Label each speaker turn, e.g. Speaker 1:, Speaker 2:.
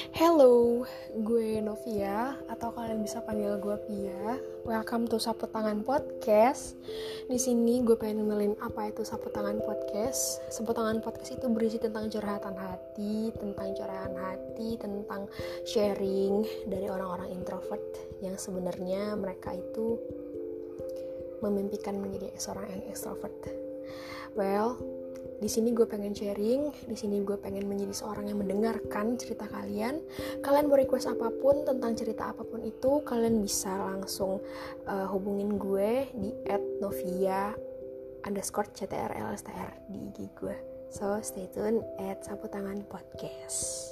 Speaker 1: Hello, gue Novia atau kalian bisa panggil gue Pia. Welcome to Sapu Tangan Podcast. Di sini gue pengen ngenalin apa itu Sapu Tangan Podcast. Sapu Tangan Podcast itu berisi tentang curhatan hati, tentang curahan hati, tentang sharing dari orang-orang introvert yang sebenarnya mereka itu memimpikan menjadi seorang yang extrovert. Well, di sini gue pengen sharing, di sini gue pengen menjadi seorang yang mendengarkan cerita kalian. Kalian mau request apa pun tentang cerita apa pun itu, kalian bisa langsung uh, hubungin gue di @novia underscore ctrlstr di IG gue. So stay tune at Sapu Tangan Podcast.